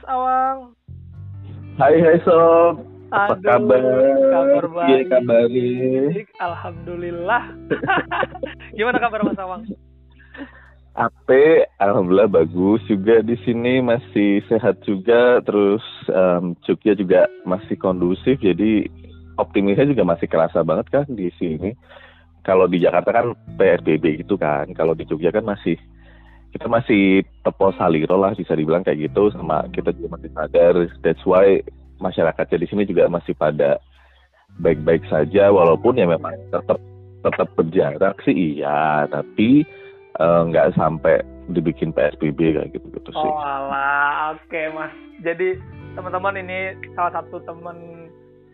Mas Awang. Hai hai sob. Apa Aduh, kabar? Kabar Iya baik. kabarnya. Alhamdulillah. Gimana kabar Mas Awang? Ape, alhamdulillah bagus juga di sini masih sehat juga. Terus em, Jogja juga masih kondusif. Jadi optimisnya juga masih kerasa banget kan di sini. Kalau di Jakarta kan PSBB gitu kan. Kalau di Jogja kan masih kita masih tepo saliro lah bisa dibilang kayak gitu sama kita juga masih sadar. That's why masyarakatnya di sini juga masih pada baik-baik saja walaupun ya memang tetap tetap berjarak sih iya. Tapi eh, nggak sampai dibikin PSBB kayak gitu gitu sih. Oh oke Mas. Jadi teman-teman ini salah satu temen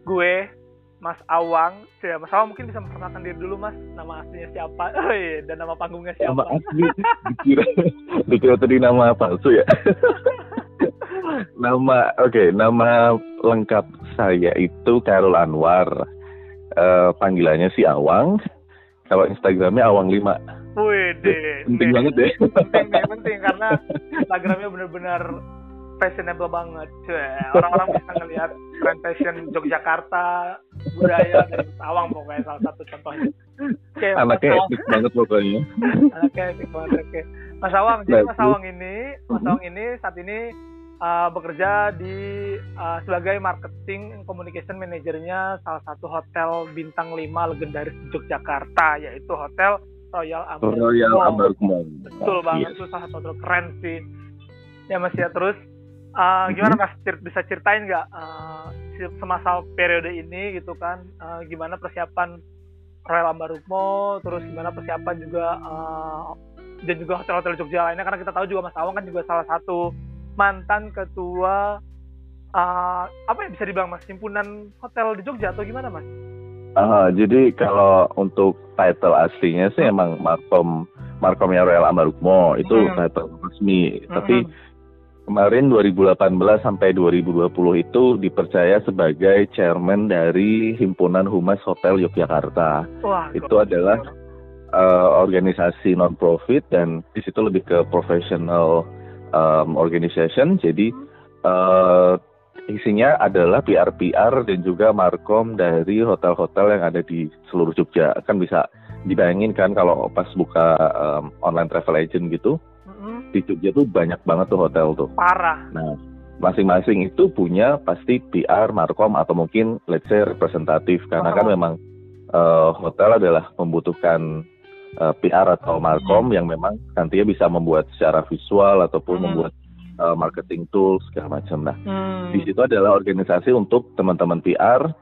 gue, Mas Awang. Ya, Mas Awang mungkin bisa memperkenalkan diri dulu Mas. Nama aslinya siapa? Oh, iya. Dan nama panggungnya siapa? nama asli dikira dikira tadi nama palsu ya nama oke nama lengkap saya itu Karol Anwar Eh, panggilannya si Awang kalau Instagramnya Awang 5 Wih, deh. penting banget deh Penting nih, penting karena Instagramnya benar-benar fashionable banget. Orang-orang bisa ngelihat fashion Yogyakarta, budaya dari Mas Awang pokoknya salah satu contohnya. Oke, anaknya epic banget pokoknya Oke, asik banget. Oke. Mas Awang, jadi Mas. Awang ini, Mas Awang ini saat ini uh, bekerja di uh, sebagai marketing communication manajernya salah satu hotel bintang 5 legendaris di Yogyakarta, yaitu Hotel Royal Amber. Royal. Amber Betul banget, Yes. itu salah satu hotel keren sih. Ya Mas ya, terus uh, gimana Mas, Cer- bisa ceritain nggak uh, semasa periode ini gitu kan, uh, gimana persiapan Royal Ambarukmo, terus gimana persiapan juga uh, dan juga hotel-hotel Jogja lainnya? Karena kita tahu juga Mas Awang kan juga salah satu mantan ketua uh, apa ya bisa dibilang Mas himpunan hotel di Jogja atau gimana Mas? Ah, jadi kalau untuk title aslinya sih emang Markom Markomnya Royal Ambarukmo. Itu Hmm. title resmi. Mhm. tapi kemarin 2018 sampai 2020 itu dipercaya sebagai chairman dari Himpunan Humas Hotel Yogyakarta. Wah, itu gokil. adalah eh, organisasi non profit dan di situ lebih ke professional um, organization. Jadi eh, isinya adalah PR-PR dan juga markom dari hotel-hotel yang ada di seluruh Jogja. Kan bisa dibayangin kan kalau pas buka um, online travel agent gitu. Di Jogja tuh banyak banget tuh hotel tuh. parah. Nah, masing-masing itu punya pasti PR, markom atau mungkin let's say representatif karena kan Ah. memang eh, hotel adalah membutuhkan eh, PR atau markom yang memang nantinya bisa membuat secara visual ataupun Hmm. membuat eh, marketing tools segala macam. Nah, Hmm. di situ adalah organisasi untuk teman-teman PR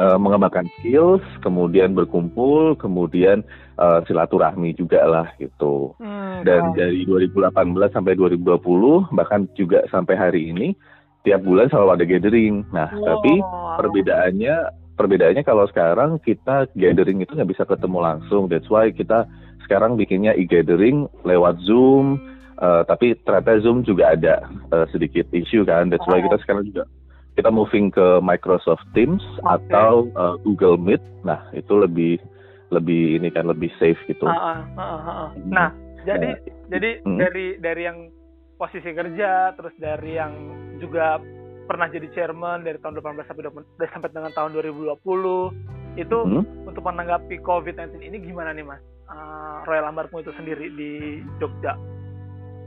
eh, mengembangkan skills, kemudian berkumpul, kemudian eh, silaturahmi juga lah gitu Hmm, dan keren. dari 2018 sampai 2020 bahkan juga sampai hari ini tiap bulan selalu ada gathering. Nah, tapi Wow. perbedaannya perbedaannya kalau sekarang kita gathering itu nggak bisa ketemu langsung. That's why kita sekarang bikinnya e-gathering lewat Zoom. eh, tapi ternyata Zoom juga ada eh, sedikit issue kan. That's why kita sekarang juga kita moving ke Microsoft Teams Oke. atau eh, Google Meet. Nah, itu lebih lebih ini kan lebih safe gitu. Ah, ah, ah, ah. Nah, jadi jadi Hmm. dari dari yang posisi kerja, terus dari yang juga pernah jadi chairman dari tahun 18 sampai 20 sampai dengan tahun 2020 itu Hmm. untuk menanggapi COVID-19 ini gimana nih mas? Ah, Royal Ambarmu itu sendiri di Jogja.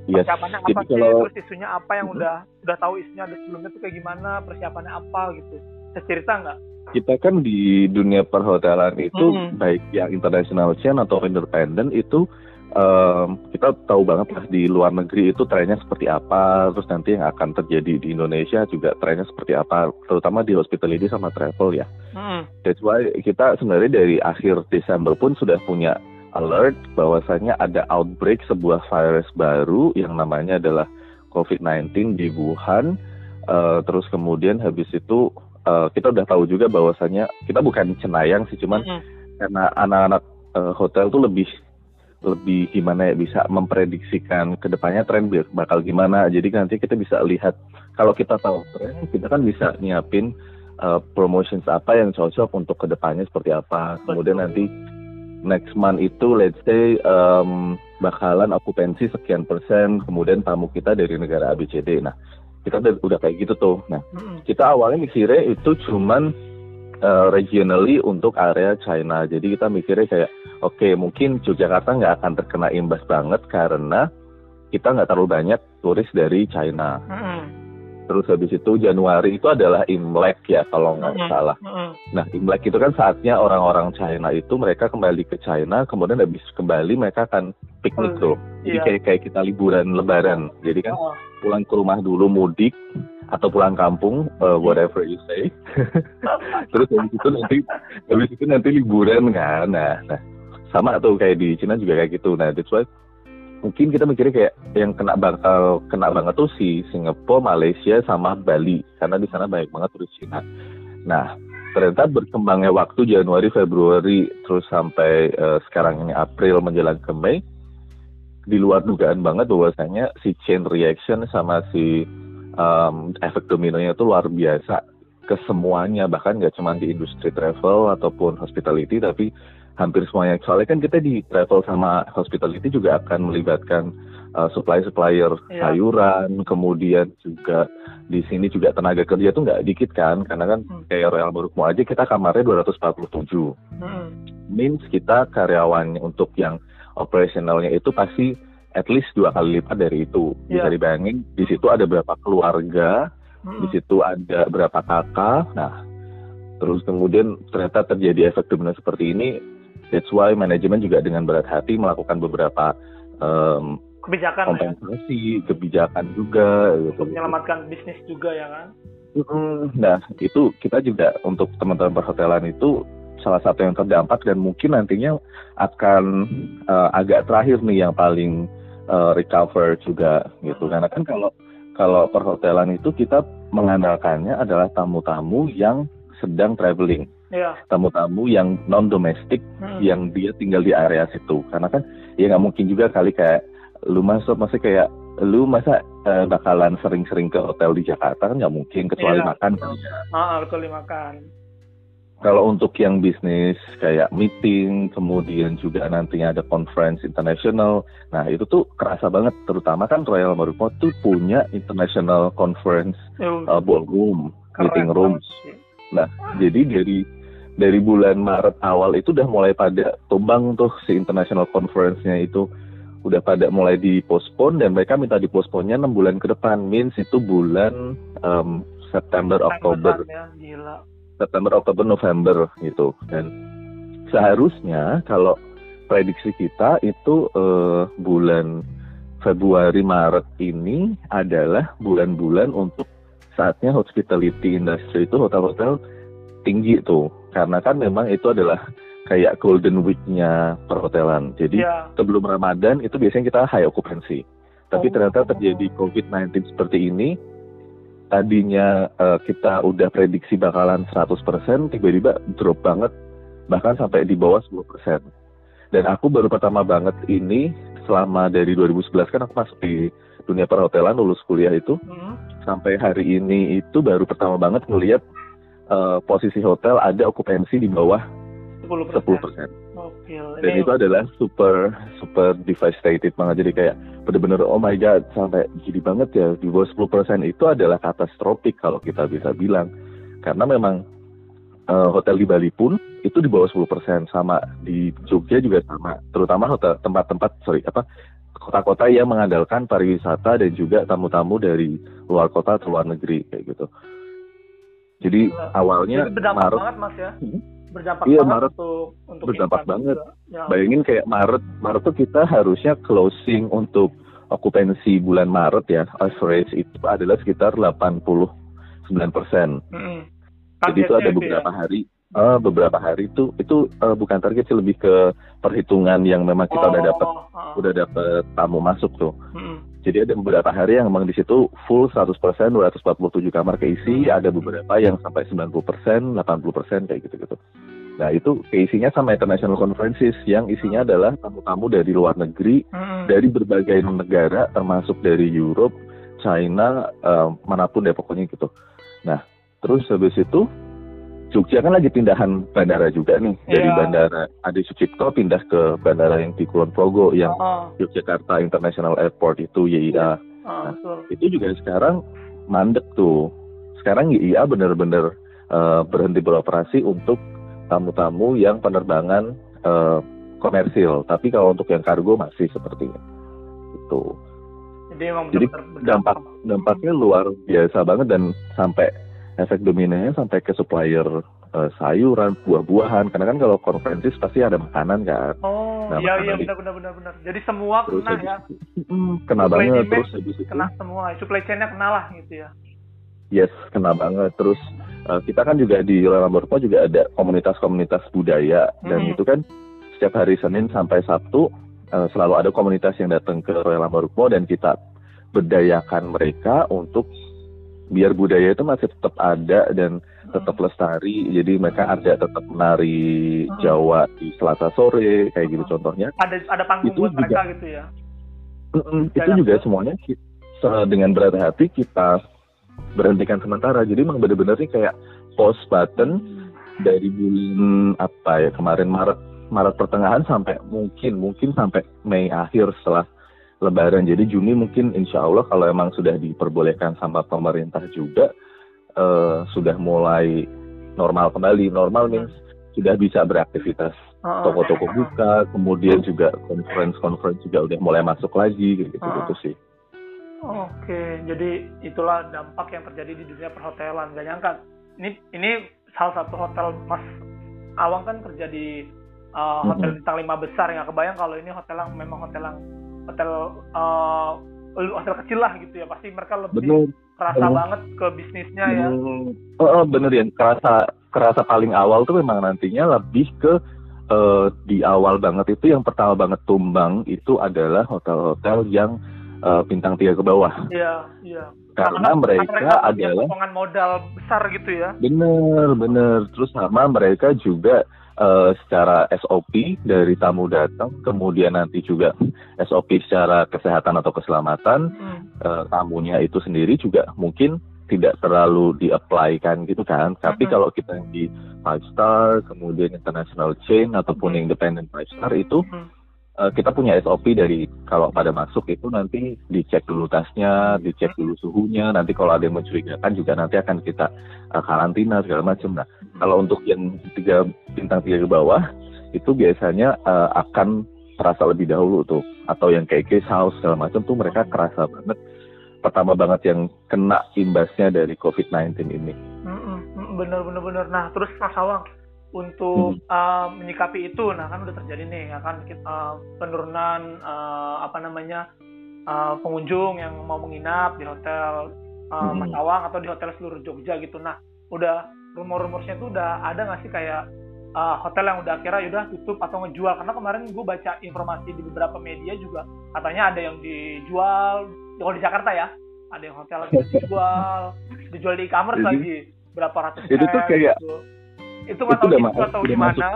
Yes. Persiapannya apa Jadi sih? kalau Terus isunya apa yang Mhm. udah udah tahu isunya ada sebelumnya tuh kayak gimana? Persiapannya apa gitu? Cerita nggak? kita kan di dunia perhotelan itu Mm-mm. baik yang international chain atau independen itu em, kita tahu banget lah di luar negeri itu trennya seperti apa terus nanti yang akan terjadi di Indonesia juga trennya seperti apa terutama di hospitality sama travel ya Hmm. that's why kita sebenarnya dari akhir Desember pun sudah punya alert bahwasanya ada outbreak sebuah virus baru yang namanya adalah COVID-19 di Wuhan. Eh, terus kemudian habis itu eh, kita udah tahu juga bahwasanya kita bukan cenayang sih cuman Hmm. karena anak-anak eh, hotel tuh lebih lebih gimana ya bisa memprediksikan ke depannya tren bakal gimana. Jadi nanti kita bisa lihat kalau kita tahu tren kita kan bisa nyiapin uh, promotions apa yang cocok untuk ke depannya seperti apa. Kemudian nanti next month itu let's say um, bakalan okupansi sekian persen kemudian tamu kita dari negara ABCD nah kita udah, udah kayak gitu tuh nah Mm-mm. kita awalnya mikirnya itu cuman uh, regionally untuk area China jadi kita mikirnya kayak oke mungkin Yogyakarta nggak akan terkena imbas banget karena kita nggak terlalu banyak turis dari China Mm-mm. Terus habis itu Januari itu adalah Imlek ya kalau nggak salah. Nah, Imlek itu kan saatnya orang-orang China itu mereka kembali ke China, kemudian habis kembali mereka akan piknik tuh. Jadi Iya. kayak kayak kita liburan Lebaran. Jadi kan Oh. pulang ke rumah dulu mudik atau pulang kampung, uh, whatever you say. Terus habis itu nanti habis itu nanti liburan kan. Nah, nah sama tuh kayak di Cina juga kayak gitu. Nah, that's why mungkin kita mikirnya kayak yang kena bakal kena banget tuh si Singapura, Malaysia sama Bali karena di sana banyak banget turis Cina. Nah, ternyata berkembangnya waktu Januari, Februari, terus sampai eh, sekarang ini April menjelang ke Mei, di luar dugaan banget bahwasanya si chain reaction sama si um, efek dominonya itu luar biasa ke semuanya, bahkan nggak cuma di industri travel ataupun hospitality, tapi hampir semuanya. Soalnya kan kita di travel sama hospitality juga akan melibatkan uh, supply supplier Iya. sayuran, kemudian juga di sini juga tenaga kerja tuh nggak dikit kan, karena kan Hmm. kayak Royal Barukmo aja kita kamarnya 247 Mm-mm. means kita karyawan untuk yang operasionalnya itu pasti at least dua kali lipat dari itu. Bisa Iya. dibayangin di situ ada berapa keluarga, di Mm-mm. situ ada berapa kakak. Nah, terus kemudian ternyata terjadi efek domino seperti ini. That's why manajemen juga dengan berat hati melakukan beberapa em, kebijakan ya, kompensasi, kebijakan juga. Gitu. untuk menyelamatkan bisnis juga ya kan. Nah, itu kita juga untuk teman-teman perhotelan itu salah satu yang terdampak dan mungkin nantinya akan eh, agak terakhir nih yang paling eh, recover juga gitu. Karena kan kalau kalau perhotelan itu kita mengandalkannya adalah tamu-tamu yang sedang traveling, Iya. tamu-tamu yang non domestik Mm-mm. yang dia tinggal di area situ. Karena kan ya nggak mungkin juga kali kayak lu masuk masih kayak lu masa eh, bakalan sering-sering ke hotel di Jakarta kan nggak mungkin kecuali Iya. makan kali ya. Ah, betul dimakan. Kalau untuk yang bisnis kayak meeting, kemudian juga nantinya ada conference international, nah itu tuh kerasa banget. Terutama kan Royal Marriott tuh punya international conference uh, ballroom, keren meeting rooms. sih. Jadi dari dari bulan Maret awal itu udah mulai pada tumbang tuh si international conference-nya itu. Udah pada mulai dipospon dan mereka minta diposponnya enam bulan ke depan. Means itu bulan em, September Oktober. ya. September Oktober November gitu. Dan seharusnya kalau prediksi kita itu eh, bulan Februari Maret ini adalah bulan-bulan untuk saatnya hospitality industry itu hotel-hotel tinggi tuh karena kan memang itu adalah kayak golden week-nya perhotelan jadi Iya. sebelum Ramadan itu biasanya kita high occupancy. Tapi Oh. ternyata terjadi COVID-19 seperti ini, tadinya eh, kita udah prediksi bakalan 100%, tiba-tiba drop banget, bahkan sampai di bawah 10%. Dan aku baru pertama banget ini, selama dari 2011 kan aku masuk di dunia perhotelan, lulus kuliah itu, Hmm. sampai hari ini itu baru pertama banget ngelihat eh, posisi hotel ada okupansi di bawah 10%. 10%. Gokil. dan Ini itu adalah super super devastated banget jadi kayak bener-bener oh my god sampai gini banget ya di bawah 10% itu adalah katastrofik kalau kita bisa bilang karena memang eh, hotel di Bali pun itu di bawah 10% sama di Jogja juga sama terutama hotel tempat-tempat sorry apa kota-kota yang mengandalkan pariwisata dan juga tamu-tamu dari luar kota atau luar negeri kayak gitu jadi Gila. awalnya Jadi berdampak Maret banget mas ya. Hmm. Berdampak Iya, banget Maret. untuk untuk Berdampak banget. juga. Ya. Bayangin kayak Maret, Maret tuh kita harusnya closing untuk okupansi bulan Maret ya, average itu adalah sekitar 89 persen. Mm-mm. Jadi itu ada beberapa ya. hari, eh, beberapa hari itu itu eh, bukan target sih lebih ke perhitungan yang memang kita udah dapat, Oh, oh. udah dapat tamu masuk tuh. Mm-mm. Jadi ada beberapa hari yang memang di situ full 100 persen, 247 kamar keisi, ada beberapa yang sampai 90 persen, 80 persen kayak gitu-gitu. Nah itu keisinya sama international conferences yang isinya adalah tamu-tamu dari luar negeri, Mm-mm. dari berbagai negara termasuk dari Europe, China, eh, mana pun deh pokoknya gitu. Nah terus habis itu Jogja kan lagi pindahan bandara juga nih dari Iya. bandara Adi Sucipto pindah ke bandara yang di Kulon Progo yang Oh, Yogyakarta International Airport itu YIA. oh, betul. Itu juga sekarang mandek tuh. Sekarang IIA bener-bener uh, berhenti beroperasi untuk tamu-tamu yang penerbangan uh, komersil. Tapi kalau untuk yang kargo masih sepertinya. Itu. Jadi, emang Jadi dampak dampaknya luar biasa banget dan sampai efek dominannya sampai ke supplier uh, sayuran, buah-buahan. Karena kan kalau konferensi pasti ada makanan kan. Oh, nah, iya iya benar benar benar benar. Jadi semua terus kena ya. Hmm, kena supply banget terus habis itu. Kena semua, supply chain-nya kena lah gitu ya. Yes, kena banget. Terus uh, kita kan juga di Lamborghini juga ada komunitas-komunitas budaya hmm. dan itu kan setiap hari Senin sampai Sabtu uh, selalu ada komunitas yang datang ke Royal Lamborghini dan kita berdayakan mereka untuk biar budaya itu masih tetap ada dan tetap lestari. Jadi mereka ada tetap menari Jawa di Selasa sore kayak gitu contohnya. Ada ada panggung itu buat juga, mereka gitu ya. Itu juga semuanya kita, dengan berat hati kita berhentikan sementara. Jadi emang bener-bener nih kayak post button dari bulan apa ya kemarin Maret Maret pertengahan sampai mungkin mungkin sampai Mei akhir setelah Lebaran. Jadi Juni mungkin insya Allah kalau emang sudah diperbolehkan sama pemerintah juga uh, sudah mulai normal kembali. Normal means sudah bisa beraktivitas. Oh, Toko-toko buka, kemudian juga conference-conference juga udah mulai masuk lagi gitu gitu sih. Oke, jadi itulah dampak yang terjadi di dunia perhotelan. Gak nyangka, ini ini salah satu hotel Mas Awang kan kerja di uh, hotel mm -hmm. bintang lima besar. Nggak kebayang kalau ini hotel yang memang hotel yang hotel uh, hotel kecil lah gitu ya. Pasti mereka lebih bener. kerasa bener. banget ke bisnisnya ya. Oh, oh bener ya kerasa kerasa paling awal tuh memang nantinya lebih ke uh, di awal banget itu yang pertama banget tumbang itu adalah hotel-hotel yang uh, bintang tiga ke bawah. Iya iya. Karena, karena mereka, mereka adalah modal besar gitu ya. Bener bener. Terus sama mereka juga uh, secara SOP dari tamu datang, kemudian nanti juga SOP secara kesehatan atau keselamatan hmm. uh, tamunya itu sendiri juga mungkin tidak terlalu di-apply kan gitu kan. Tapi hmm. kalau kita di five star, kemudian international chain ataupun hmm. independent five star itu hmm. Uh, kita punya SOP dari kalau pada masuk itu nanti dicek dulu tasnya, dicek hmm. dulu suhunya. Nanti kalau ada yang mencurigakan juga nanti akan kita uh, karantina segala macam. Nah, kalau untuk yang tiga bintang tiga ke bawah itu biasanya uh, akan terasa lebih dahulu tuh atau yang kayak case house segala macam tuh mereka kerasa banget pertama banget yang kena imbasnya dari COVID-19 ini. Bener bener bener. Nah terus Mas Awang untuk hmm. uh, menyikapi itu, nah kan udah terjadi nih, ya kan uh, penurunan uh, apa namanya uh, pengunjung yang mau menginap di hotel uh, hmm. Mas Awang atau di hotel seluruh Jogja gitu. Nah udah rumor-rumornya tuh udah ada nggak sih kayak uh, hotel yang udah akhirnya udah tutup atau ngejual karena kemarin gue baca informasi di beberapa media juga katanya ada yang dijual kalau di Jakarta ya ada yang hotel lagi dijual dijual di e-commerce lagi berapa ratus itu tuh kayak gitu. Itu nggak tahu itu atau gimana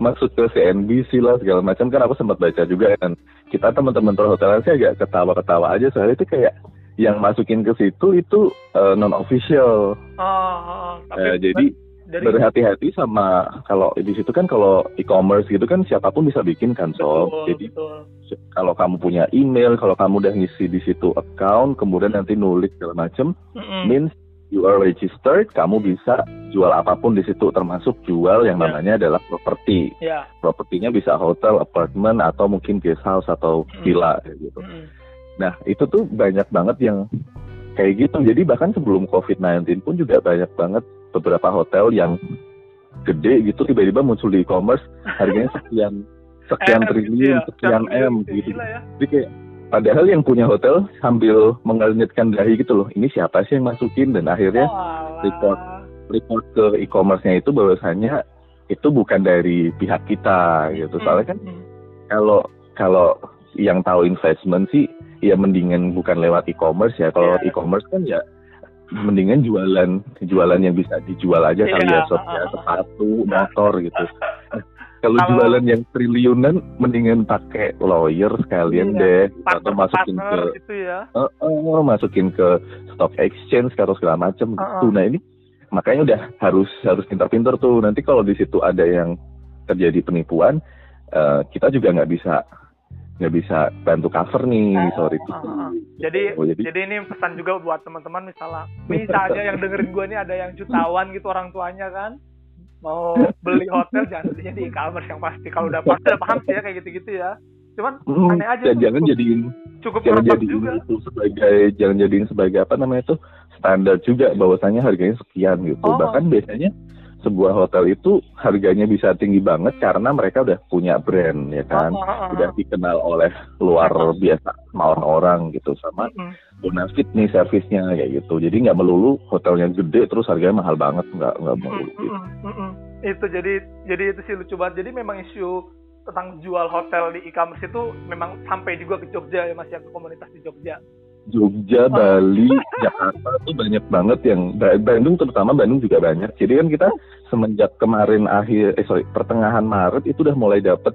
maksud ke CNBC lah segala macam kan aku sempat baca juga kan kita teman-teman perhotelan sih agak ketawa-ketawa aja soalnya itu kayak yang masukin ke situ itu uh, eh, non official. Oh, oh, oh. uh, jadi dari... berhati-hati sama kalau di situ kan kalau e-commerce gitu kan siapa pun bisa bikin kan so betul, jadi betul. kalau kamu punya email kalau kamu udah ngisi di situ account kemudian nanti nulis segala macem mm -hmm. means you are registered kamu bisa jual apa pun di situ termasuk jual yang yeah. namanya adalah properti yeah. propertinya bisa hotel apartemen atau mungkin guest house atau mm. villa gitu mm nah itu tuh banyak banget yang kayak gitu jadi bahkan sebelum COVID-19 pun juga banyak banget beberapa hotel yang gede gitu tiba-tiba muncul di e-commerce harganya sekian sekian triliun gitu ya. sekian m gitu ya. jadi kayak padahal yang punya hotel sambil mengalinitkan dahi gitu loh. Ini siapa sih yang masukin? Dan akhirnya oh, report report ke e-commerce-nya itu bahwasanya itu bukan dari pihak kita gitu. Soalnya kan kalau kalau yang tahu investment sih ya mendingan bukan lewat e-commerce ya. Kalau yeah. e-commerce kan ya mendingan jualan jualan yang bisa dijual aja yeah. kali ya ya. Sepatu motor gitu kalau jualan yang triliunan mendingan pakai lawyer sekalian iya. deh atau masukin ke gitu ya. uh, uh, masukin ke stock exchange atau segala macam uh -uh. gitu nah ini makanya udah harus harus pintar-pintar tuh nanti kalau di situ ada yang terjadi penipuan uh, kita juga nggak bisa nggak bisa bantu cover nih sorry Uh, uh, uh. Jadi, Oh, jadi- jadi ini pesan juga buat teman-teman misalnya bisa aja yang dengerin gue nih ada yang jutawan gitu orang tuanya kan mau beli hotel jangan belinya di e-commerce yang pasti. Kalau udah pasti udah paham sih ya kayak gitu-gitu ya. Cuman Hmm, aneh aja tuh, jangan cukup- jadiin cukup jangan jadiin juga. itu sebagai jangan jadiin sebagai apa namanya itu standar juga bahwasanya harganya sekian gitu. Oh. bahkan biasanya sebuah hotel itu harganya bisa tinggi banget karena mereka udah punya brand ya kan? Uh, uh, uh. udah dikenal oleh luar biasa sama orang-orang gitu sama bonafit nih servisnya kayak gitu. Jadi nggak melulu hotelnya gede terus harganya mahal banget nggak nggak melulu gitu. itu jadi jadi itu sih lucu banget. Jadi memang isu tentang jual hotel di e-commerce itu memang sampai juga ke Jogja ya mas ya ke komunitas di Jogja Jogja. Bali, Jakarta tuh banyak banget yang Ba- Bandung terutama Bandung juga banyak. Jadi kan kita semenjak kemarin akhir eh sorry pertengahan Maret itu udah mulai dapet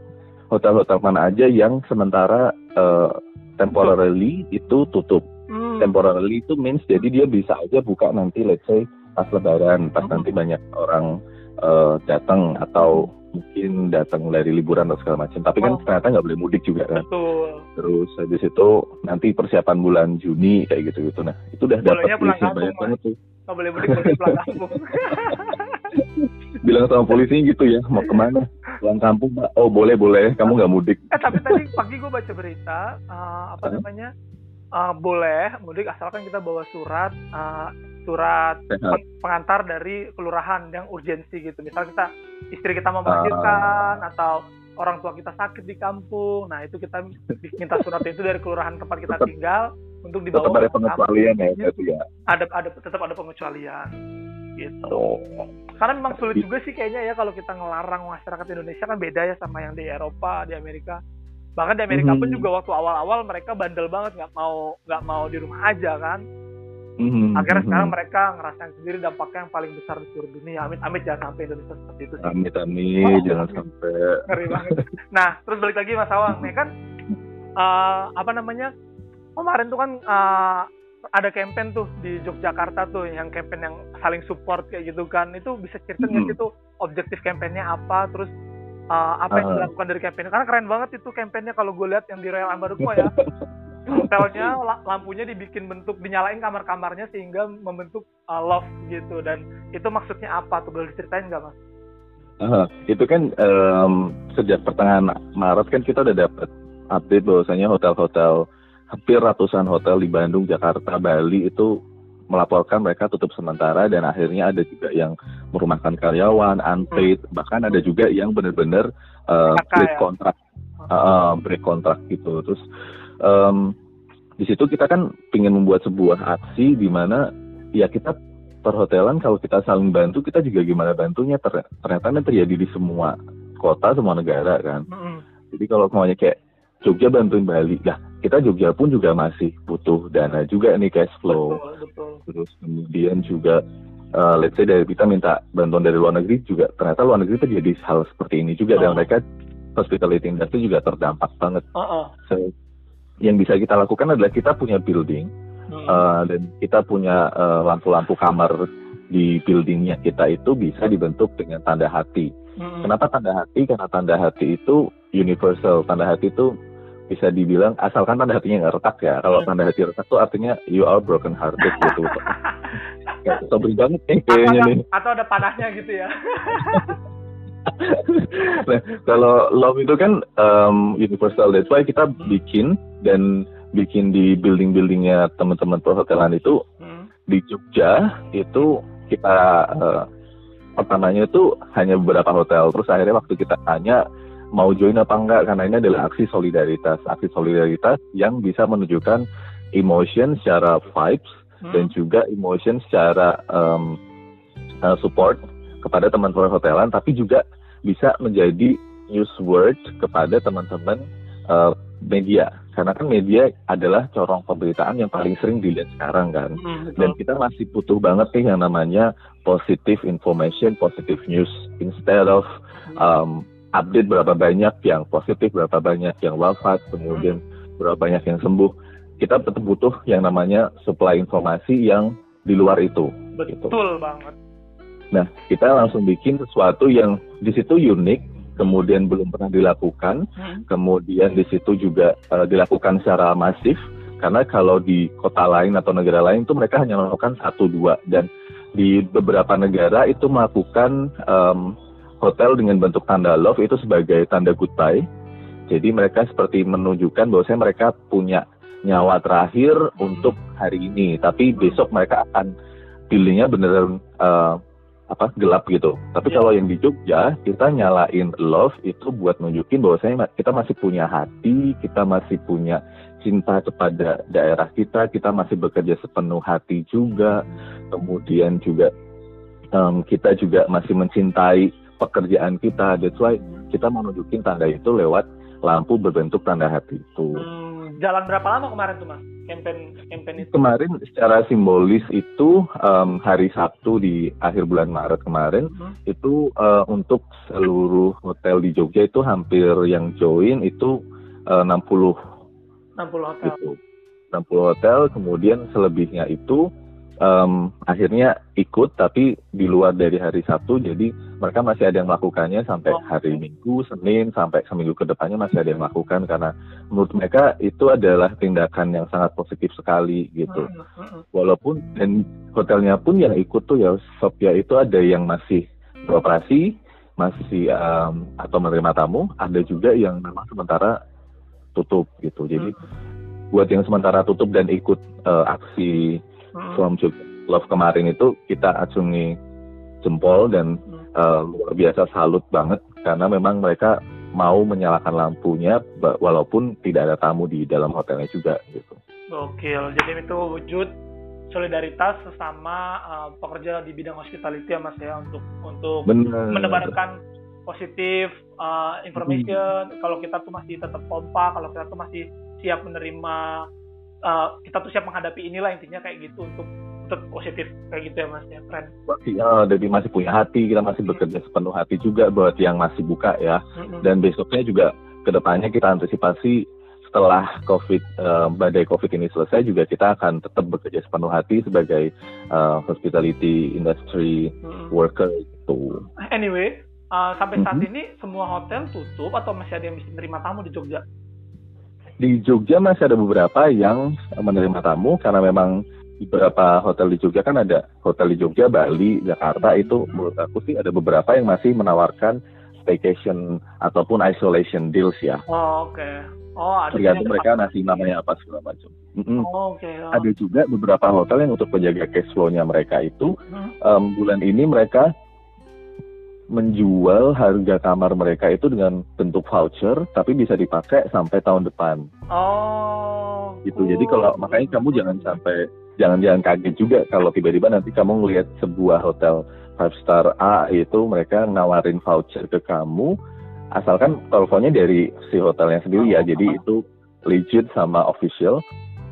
hotel-hotel mana aja yang sementara eh, temporarily itu tutup. Hmm. Temporarily itu means jadi dia bisa aja buka nanti let's say pas lebaran, pas Hmm. nanti banyak orang eh, datang atau mungkin datang dari liburan atau segala macam. Tapi kan Oh. ternyata nggak boleh mudik juga kan? Betul. Terus habis itu nanti persiapan bulan Juni kayak gitu gitu nah itu udah dapat banyak banget tuh. Nggak boleh mudik pulang kampung. Bilang sama polisi gitu ya mau ke mana? Pulang kampung pak. Oh boleh boleh. Kamu nggak mudik. Eh tapi tadi pagi gue baca berita eh, apa namanya? Eh, boleh mudik asalkan kita bawa surat eh, surat sehat peng- pengantar dari kelurahan yang urgensi gitu. Misal kita istri kita mau Ah. melahirkan atau orang tua kita sakit di kampung. Nah, itu kita minta surat itu dari kelurahan tempat kita Tetap- tinggal untuk tetap dibawa ada ke kampung. pengecualian ya berarti ya Ada ada tetap ada pengecualian. Gitu. oh Karena memang sulit juga sih kayaknya ya kalau kita ngelarang masyarakat Indonesia kan beda ya sama yang di Eropa, di Amerika. Bahkan di Amerika pun Mhm. juga waktu awal-awal mereka bandel banget nggak mau nggak mau di rumah aja kan Mhm, akhirnya mhm. sekarang mereka ngerasain sendiri dampaknya yang paling besar di seluruh dunia. Amit amit jangan sampai Indonesia seperti itu sih. Amit amit Oh, jangan sampai. ngeri banget. Nah terus balik lagi Mas Awang nih kan eh, apa namanya kemarin tuh kan eh, ada campaign tuh di Yogyakarta tuh yang campaign yang saling support kayak gitu kan. Itu bisa cerita nggak Mhm. sih tuh objektif campaignnya apa terus eh, apa yang Ah. dilakukan dari campaign karena keren banget itu campaignnya kalau gue lihat yang di Royal Ambarukmo ya hotelnya la- lampunya dibikin bentuk dinyalain kamar-kamarnya sehingga membentuk uh, love gitu dan itu maksudnya apa tuh boleh diceritain nggak mas? Aha, itu kan em, sejak pertengahan Maret kan kita udah dapat update bahwasanya hotel-hotel hampir ratusan hotel di Bandung, Jakarta, Bali itu melaporkan mereka tutup sementara dan akhirnya ada juga yang merumahkan karyawan, unpaid, bahkan ada juga yang benar-benar PHK break ya? kontrak, eh, break kontrak gitu. Terus em, di situ kita kan ingin membuat sebuah aksi di mana ya kita perhotelan kalau kita saling bantu kita juga gimana bantunya Ter- ternyata ini terjadi di semua kota semua negara kan Mm-mm. jadi kalau maunya kayak Jogja bantuin Bali lah kita Jogja pun juga masih butuh dana juga nih cash flow Betul betul. terus kemudian juga uh, let's say dari kita minta bantuan dari luar negeri juga ternyata luar negeri terjadi hal seperti ini juga dan Oh. mereka hospitality industry juga terdampak banget Uh-uh. So, yang bisa kita lakukan adalah kita punya building Mm. Uh, dan kita punya uh, lampu-lampu kamar di buildingnya kita itu bisa dibentuk dengan tanda hati. Mm-mm. Kenapa tanda hati? Karena tanda hati itu universal. Tanda hati itu bisa dibilang asalkan tanda hatinya nggak retak ya. Kalau Hmm. tanda hati retak tuh artinya you are broken hearted gitu. Sobri banget nih atau, kayaknya ada, nih. atau ada panahnya gitu ya. nah, kalau love itu kan um, universal. That's why kita bikin dan bikin di building-buildingnya teman-teman perhotelan itu Mm. di Jogja itu kita eh, pertamanya itu hanya beberapa hotel terus akhirnya waktu kita tanya mau join apa enggak karena ini adalah aksi solidaritas aksi solidaritas yang bisa menunjukkan emotion secara vibes Mm. dan juga emotion secara em, eh, support kepada teman perhotelan tapi juga bisa menjadi news word kepada teman-teman eh, media karena kan media adalah corong pemberitaan yang paling sering dilihat sekarang kan Mm, betul. dan kita masih butuh banget nih yang namanya positive information, positive news instead of um, update berapa banyak yang positif, berapa banyak yang wafat, kemudian berapa banyak yang sembuh. Kita tetap butuh yang namanya supply informasi yang di luar itu. gitu. betul banget. Nah, kita langsung bikin sesuatu yang di situ unik kemudian belum pernah dilakukan, hmm. kemudian di situ juga uh, dilakukan secara masif karena kalau di kota lain atau negara lain itu mereka hanya melakukan satu dua dan di beberapa negara itu melakukan um, hotel dengan bentuk tanda love itu sebagai tanda goodbye. Jadi mereka seperti menunjukkan bahwasanya mereka punya nyawa terakhir untuk hari ini, tapi besok mereka akan pilihnya beneran uh, apa gelap gitu. Tapi yeah. kalau yang di Jogja kita nyalain love itu buat nunjukin bahwasanya kita masih punya hati, kita masih punya cinta kepada daerah kita, kita masih bekerja sepenuh hati juga. Kemudian juga um, kita juga masih mencintai pekerjaan kita. That's why kita mau nunjukin tanda itu lewat lampu berbentuk tanda hati itu. Hmm, jalan berapa lama kemarin tuh mas? Campaign campaign itu? Kemarin secara simbolis itu um, hari Sabtu di akhir bulan Maret kemarin hmm. itu uh, untuk seluruh hotel di Jogja itu hampir yang join itu uh, 60 60 hotel. Gitu. 60 hotel, kemudian selebihnya itu um, akhirnya ikut tapi di luar dari hari Sabtu jadi mereka masih ada yang melakukannya sampai oh. hari Minggu, Senin sampai seminggu ke depannya masih ada yang melakukan karena menurut mereka itu adalah tindakan yang sangat positif sekali gitu. Hmm, hmm, hmm. Walaupun dan hotelnya pun yang ikut tuh ya Sophia itu ada yang masih beroperasi, masih um, atau menerima tamu, ada juga yang memang sementara tutup gitu. Jadi buat yang sementara tutup dan ikut uh, aksi hmm. From Love kemarin itu kita acungi jempol dan hmm. uh, luar biasa salut banget karena memang mereka mau menyalakan lampunya walaupun tidak ada tamu di dalam hotelnya juga gitu. Oke, jadi itu wujud solidaritas sesama uh, pekerja di bidang hospitality ya Mas ya untuk untuk Bener. menebarkan positif uh, information hmm. kalau kita tuh masih tetap kompak kalau kita tuh masih siap menerima uh, kita tuh siap menghadapi inilah intinya kayak gitu untuk tetap positif kayak gitu ya mas ya keren ya, jadi masih punya hati kita masih bekerja sepenuh hati juga buat yang masih buka ya hmm. dan besoknya juga ke depannya kita antisipasi setelah COVID uh, badai COVID ini selesai juga kita akan tetap bekerja sepenuh hati sebagai uh, hospitality industry hmm. worker itu. Anyway, uh, sampai saat mm-hmm. ini semua hotel tutup atau masih ada yang bisa menerima tamu di Jogja? Di Jogja masih ada beberapa yang menerima tamu karena memang beberapa hotel di Jogja kan ada hotel di Jogja, Bali, Jakarta itu menurut aku sih ada beberapa yang masih menawarkan staycation ataupun isolation deals ya. Oh, oke. Okay. Oh, ada tergantung mereka nasi namanya apa segala macam. Mm-hmm. Oh, Oke. Okay. Oh. Ada juga beberapa hotel yang untuk menjaga cash flow-nya mereka itu hmm. um, bulan ini mereka menjual harga kamar mereka itu dengan bentuk voucher tapi bisa dipakai sampai tahun depan. Oh. Gitu. Oh. Jadi kalau makanya kamu jangan sampai jangan jangan kaget juga kalau tiba-tiba nanti kamu ngelihat sebuah hotel five star A itu mereka nawarin voucher ke kamu asalkan teleponnya dari si hotelnya sendiri ya. Jadi itu legit sama official.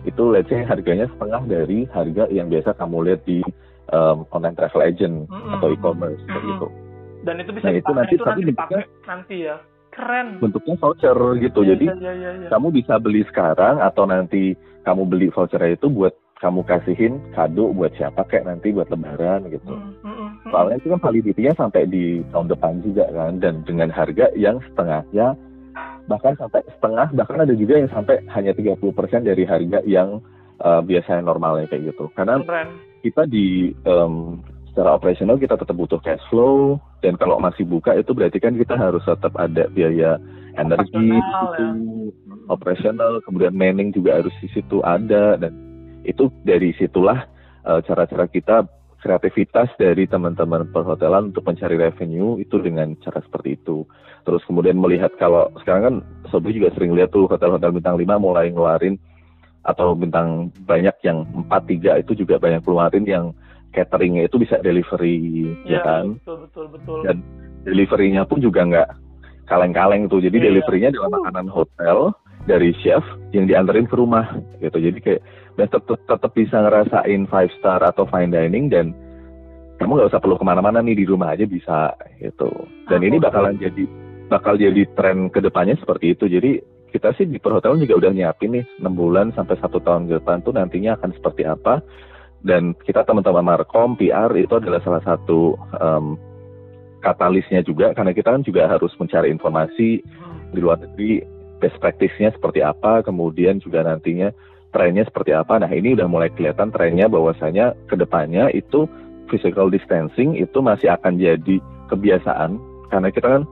Itu let's say harganya setengah dari harga yang biasa kamu lihat di um, online travel agent mm -hmm. atau e-commerce mm -hmm. gitu dan itu bisa nah, itu nanti, itu nanti dipakai nanti ya keren bentuknya voucher gitu ya, jadi ya, ya, ya. kamu bisa beli sekarang atau nanti kamu beli vouchernya itu buat kamu kasihin kado buat siapa kayak nanti buat lebaran gitu hmm, hmm, hmm, hmm. soalnya itu kan validitinya sampai di tahun depan juga kan dan dengan harga yang setengahnya bahkan sampai setengah bahkan ada juga yang sampai hanya 30% dari harga yang uh, biasanya normalnya kayak gitu karena Keren. kita di um, secara operasional kita tetap butuh cash flow dan kalau masih buka itu berarti kan kita harus tetap ada biaya energi itu ya. operasional kemudian manning juga harus di situ ada dan itu dari situlah eh, cara-cara kita kreativitas dari teman-teman perhotelan untuk mencari revenue itu dengan cara seperti itu. Terus kemudian melihat kalau sekarang kan Sobri juga sering lihat tuh hotel-hotel bintang 5 mulai ngeluarin atau bintang banyak yang 4 3 itu juga banyak keluarin yang cateringnya itu bisa delivery ya, ya kan? betul betul betul. Dan deliverynya pun juga nggak kaleng-kaleng tuh. Jadi ya, deliverynya adalah makanan hotel dari chef yang dianterin ke rumah gitu. Jadi kayak dan tetap tetap bisa ngerasain five star atau fine dining dan kamu nggak usah perlu ke mana-mana nih di rumah aja bisa gitu. Dan Aku ini bakalan jadi bakal jadi tren ke depannya seperti itu. Jadi kita sih di perhotelan juga udah nyiapin nih 6 bulan sampai satu tahun ke depan tuh nantinya akan seperti apa dan kita teman-teman Markom PR itu adalah salah satu um, katalisnya juga karena kita kan juga harus mencari informasi di luar negeri best practice-nya seperti apa, kemudian juga nantinya trennya seperti apa. Nah ini udah mulai kelihatan trennya bahwasanya ke depannya itu physical distancing itu masih akan jadi kebiasaan karena kita kan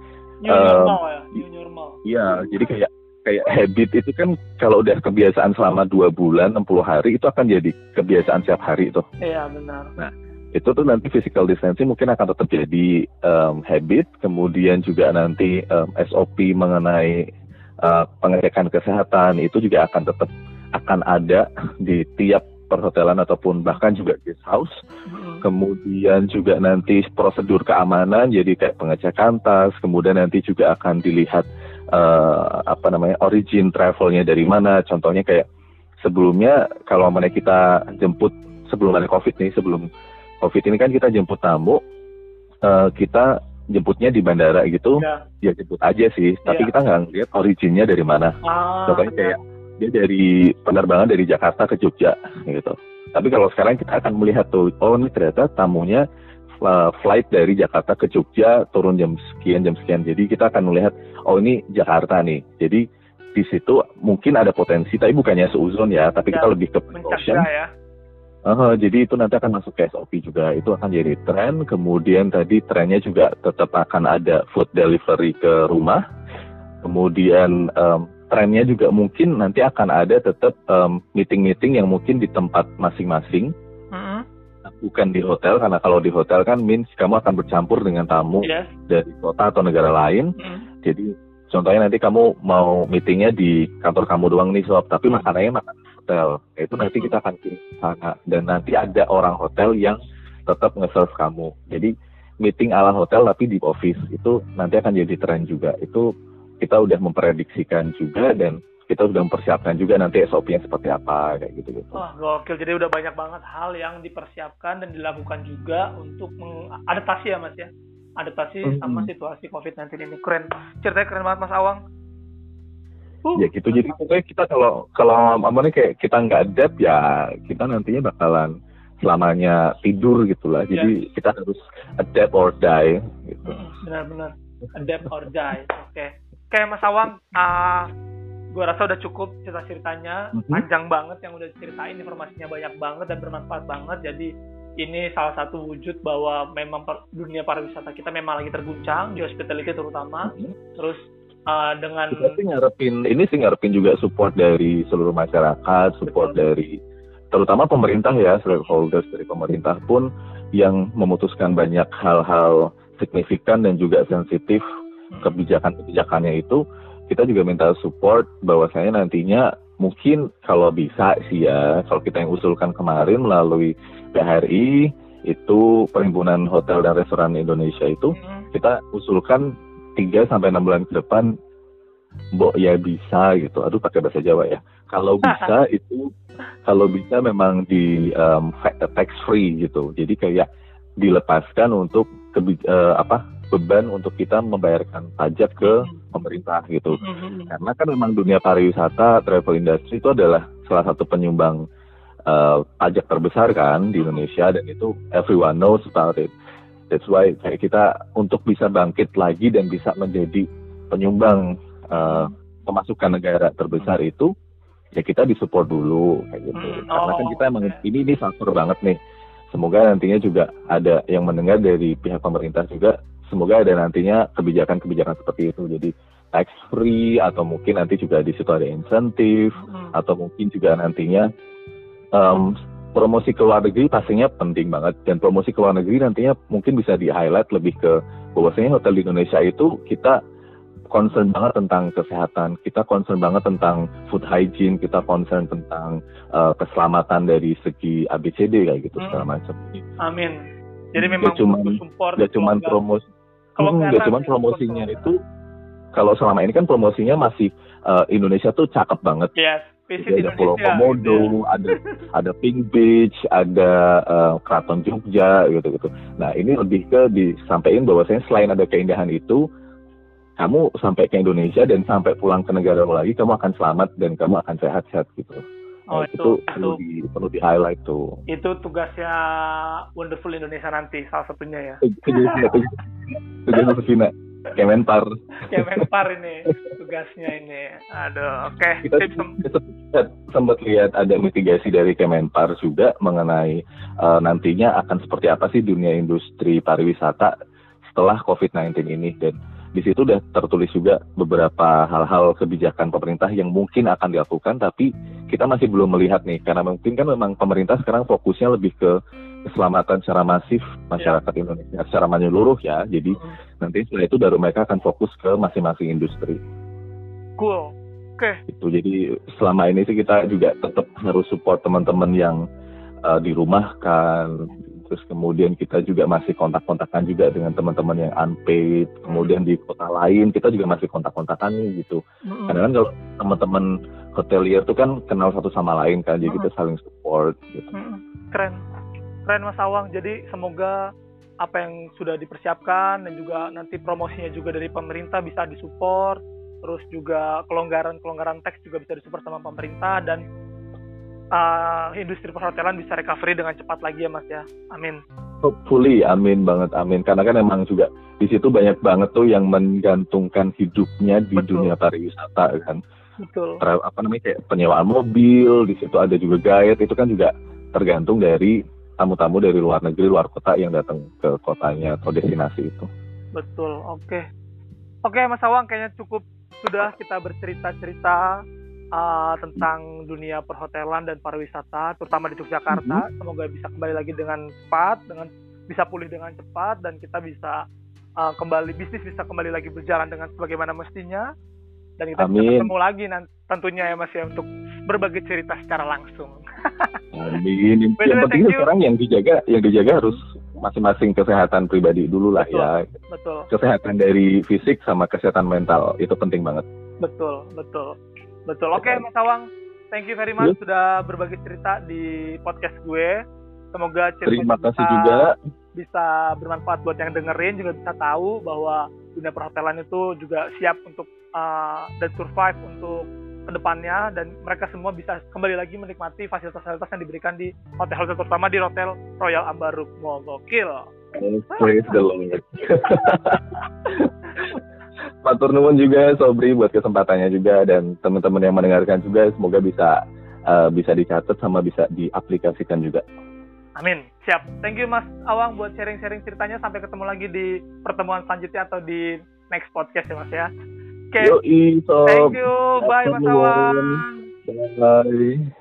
new normal uh, ya new normal iya jadi kayak kayak habit itu kan kalau udah kebiasaan selama dua bulan 60 hari itu akan jadi kebiasaan setiap hari itu iya benar nah itu tuh nanti physical distancing mungkin akan tetap jadi um, habit kemudian juga nanti um, SOP mengenai uh, pengecekan kesehatan itu juga akan tetap akan ada di tiap perhotelan ataupun bahkan juga guest house. Hmm. Kemudian juga nanti prosedur keamanan jadi kayak pengecekan tas, kemudian nanti juga akan dilihat uh, apa namanya origin travelnya dari mana. Contohnya kayak sebelumnya kalau mana kita jemput sebelum ada covid nih, sebelum covid ini kan kita jemput tamu, uh, kita jemputnya di bandara gitu, ya, ya jemput aja sih. Tapi ya. kita nggak ngeliat originnya dari mana. Ah, Contohnya kayak dia dari penerbangan dari Jakarta ke Jogja gitu. Tapi kalau sekarang kita akan melihat tuh, oh ini ternyata tamunya uh, flight dari Jakarta ke Jogja turun jam sekian jam sekian. Jadi kita akan melihat, oh ini Jakarta nih. Jadi di situ mungkin ada potensi, tapi bukannya seuzon ya, tapi ya, kita lebih ke precaution. Ya. Uh, jadi itu nanti akan masuk ke SOP juga. Itu akan jadi tren. Kemudian tadi trennya juga tetap akan ada food delivery ke rumah. Kemudian um, trennya juga mungkin nanti akan ada tetap meeting-meeting um, yang mungkin di tempat masing-masing, uh-huh. Bukan di hotel karena kalau di hotel kan means kamu akan bercampur dengan tamu yes. dari kota atau negara lain. Uh-huh. Jadi contohnya nanti kamu mau meetingnya di kantor kamu doang nih sob, tapi makanannya makan hotel. Itu nanti kita akan kirim ke sana dan nanti ada orang hotel yang tetap nge-serve kamu. Jadi meeting ala hotel tapi di office itu nanti akan jadi tren juga. Itu kita udah memprediksikan juga dan kita sudah mempersiapkan juga nanti SOP-nya seperti apa kayak gitu gitu. Wah gokil jadi udah banyak banget hal yang dipersiapkan dan dilakukan juga untuk mengadaptasi ya mas ya adaptasi mm -hmm. sama situasi COVID-19 ini keren ceritanya keren banget mas Awang. Uh, ya gitu jadi pokoknya kita kalau kalau apa kayak kita nggak adapt ya kita nantinya bakalan selamanya tidur gitulah jadi yeah. kita harus adapt or die gitu. Benar-benar adapt or die oke. Okay kayak Mas Awang uh, gue rasa udah cukup cerita ceritanya mm-hmm. panjang banget yang udah ceritain informasinya banyak banget dan bermanfaat banget jadi ini salah satu wujud bahwa memang per, dunia pariwisata kita memang lagi terguncang di hospitality terutama mm-hmm. terus uh, dengan kita sih ngarepin ini sih ngarepin juga support dari seluruh masyarakat support Betul. dari terutama pemerintah ya stakeholders dari pemerintah pun yang memutuskan banyak hal-hal signifikan dan juga sensitif kebijakan-kebijakannya itu kita juga minta support bahwasanya nantinya mungkin kalau bisa sih ya kalau kita yang usulkan kemarin melalui PHRI itu perhimpunan hotel dan restoran Indonesia itu hmm. kita usulkan 3 sampai 6 bulan ke depan Mbok ya bisa gitu. Aduh pakai bahasa Jawa ya. Kalau bisa itu kalau bisa memang di um, tax free gitu. Jadi kayak dilepaskan untuk kebi uh, apa beban untuk kita membayarkan pajak ke hmm. pemerintah gitu. Hmm. Karena kan memang dunia pariwisata, travel industry itu adalah salah satu penyumbang uh, pajak terbesar kan di Indonesia dan itu everyone knows about it. That's why kayak kita untuk bisa bangkit lagi dan bisa menjadi penyumbang uh, pemasukan negara terbesar itu ya kita disupport dulu kayak gitu. Karena kan kita emang ini ini faktor banget nih. Semoga nantinya juga ada yang mendengar dari pihak pemerintah juga semoga ada nantinya kebijakan-kebijakan seperti itu jadi tax free atau mungkin nanti juga di situ ada insentif hmm. atau mungkin juga nantinya um, promosi ke luar negeri pastinya penting banget dan promosi ke luar negeri nantinya mungkin bisa di highlight lebih ke bahwasanya hotel di Indonesia itu kita concern banget tentang kesehatan, kita concern banget tentang food hygiene, kita concern tentang uh, keselamatan dari segi ABCD kayak gitu hmm. segala macam. Amin. Jadi memang cuma support gak cuma promosi kalau hmm, gak cuma promosinya itu kalau selama ini kan promosinya masih uh, Indonesia tuh cakep banget. Yes. Jadi ada Pulau Komodo, yeah. ada ada Pink Beach, ada uh, Keraton Jogja gitu gitu. Nah ini lebih ke disampaikan bahwasanya selain ada keindahan itu, kamu sampai ke Indonesia dan sampai pulang ke negara lagi, kamu akan selamat dan kamu akan sehat-sehat gitu. Oh, Nah, itu- itu, perlu itu- di perlu di highlight tuh. Itu tugasnya Wonderful Indonesia nanti salah satunya ya. Tugasnya tugasnya Sefina, Kemenpar. Kemenpar ini tugasnya ini. Aduh, oke. Kita Tips sem- kita sempat, sempat lihat ada mitigasi dari Kemenpar juga mengenai eh, nantinya akan seperti apa sih dunia industri pariwisata setelah COVID-19 ini dan di situ udah tertulis juga beberapa hal-hal kebijakan pemerintah yang mungkin akan dilakukan tapi kita masih belum melihat nih. Karena mungkin kan memang pemerintah sekarang fokusnya lebih ke keselamatan secara masif masyarakat Indonesia secara menyeluruh ya. Jadi nanti setelah itu baru mereka akan fokus ke masing-masing industri. Cool. Oke. itu jadi selama ini sih kita juga tetap harus support teman-teman yang uh, dirumahkan terus kemudian kita juga masih kontak-kontakan juga dengan teman-teman yang unpaid kemudian di kota lain kita juga masih kontak-kontakan nih gitu karena kan kalau teman-teman hotelier tuh kan kenal satu sama lain kan jadi kita saling support gitu. Keren. Keren Mas Awang. Jadi semoga apa yang sudah dipersiapkan dan juga nanti promosinya juga dari pemerintah bisa disupport. Terus juga kelonggaran-kelonggaran teks juga bisa disupport sama pemerintah dan uh, industri perhotelan bisa recovery dengan cepat lagi ya Mas ya. Amin. hopefully amin banget amin karena kan emang juga di situ banyak banget tuh yang menggantungkan hidupnya di Betul. dunia pariwisata kan Betul. apa namanya kayak penyewaan mobil di situ ada juga guide itu kan juga tergantung dari tamu-tamu dari luar negeri luar kota yang datang ke kotanya atau destinasi itu Betul. Oke. Oke, Mas Awang kayaknya cukup sudah kita bercerita-cerita uh, tentang dunia perhotelan dan pariwisata, terutama di Yogyakarta. Semoga bisa kembali lagi dengan cepat, dengan bisa pulih dengan cepat dan kita bisa uh, kembali bisnis bisa kembali lagi berjalan dengan sebagaimana mestinya. Dan kita bisa Amin. ketemu lagi nanti tentunya ya Mas ya untuk berbagi cerita secara langsung. amin yang penting sekarang yang dijaga yang dijaga harus masing-masing kesehatan pribadi dulu lah Betul. ya Betul. kesehatan dari fisik sama kesehatan mental itu penting banget Betul, betul. Betul. Oke, Mas Awang. Thank you very much sudah berbagi cerita di podcast gue. Semoga cerita terima kita juga bisa bermanfaat buat yang dengerin juga bisa tahu bahwa dunia perhotelan itu juga siap untuk uh, dan survive untuk ke depannya dan mereka semua bisa kembali lagi menikmati fasilitas-fasilitas yang diberikan di hotel-hotel terutama di Hotel Royal Ambaruk Gokil. praise the Lord Matur nuwun juga Sobri buat kesempatannya juga dan teman-teman yang mendengarkan juga semoga bisa uh, bisa dicatat sama bisa diaplikasikan juga. Amin. Siap. Thank you Mas Awang buat sharing-sharing ceritanya. Sampai ketemu lagi di pertemuan selanjutnya atau di next podcast ya Mas ya. Oke. Yoi, Sob. Thank you. Bye Mas. Awang. Bye.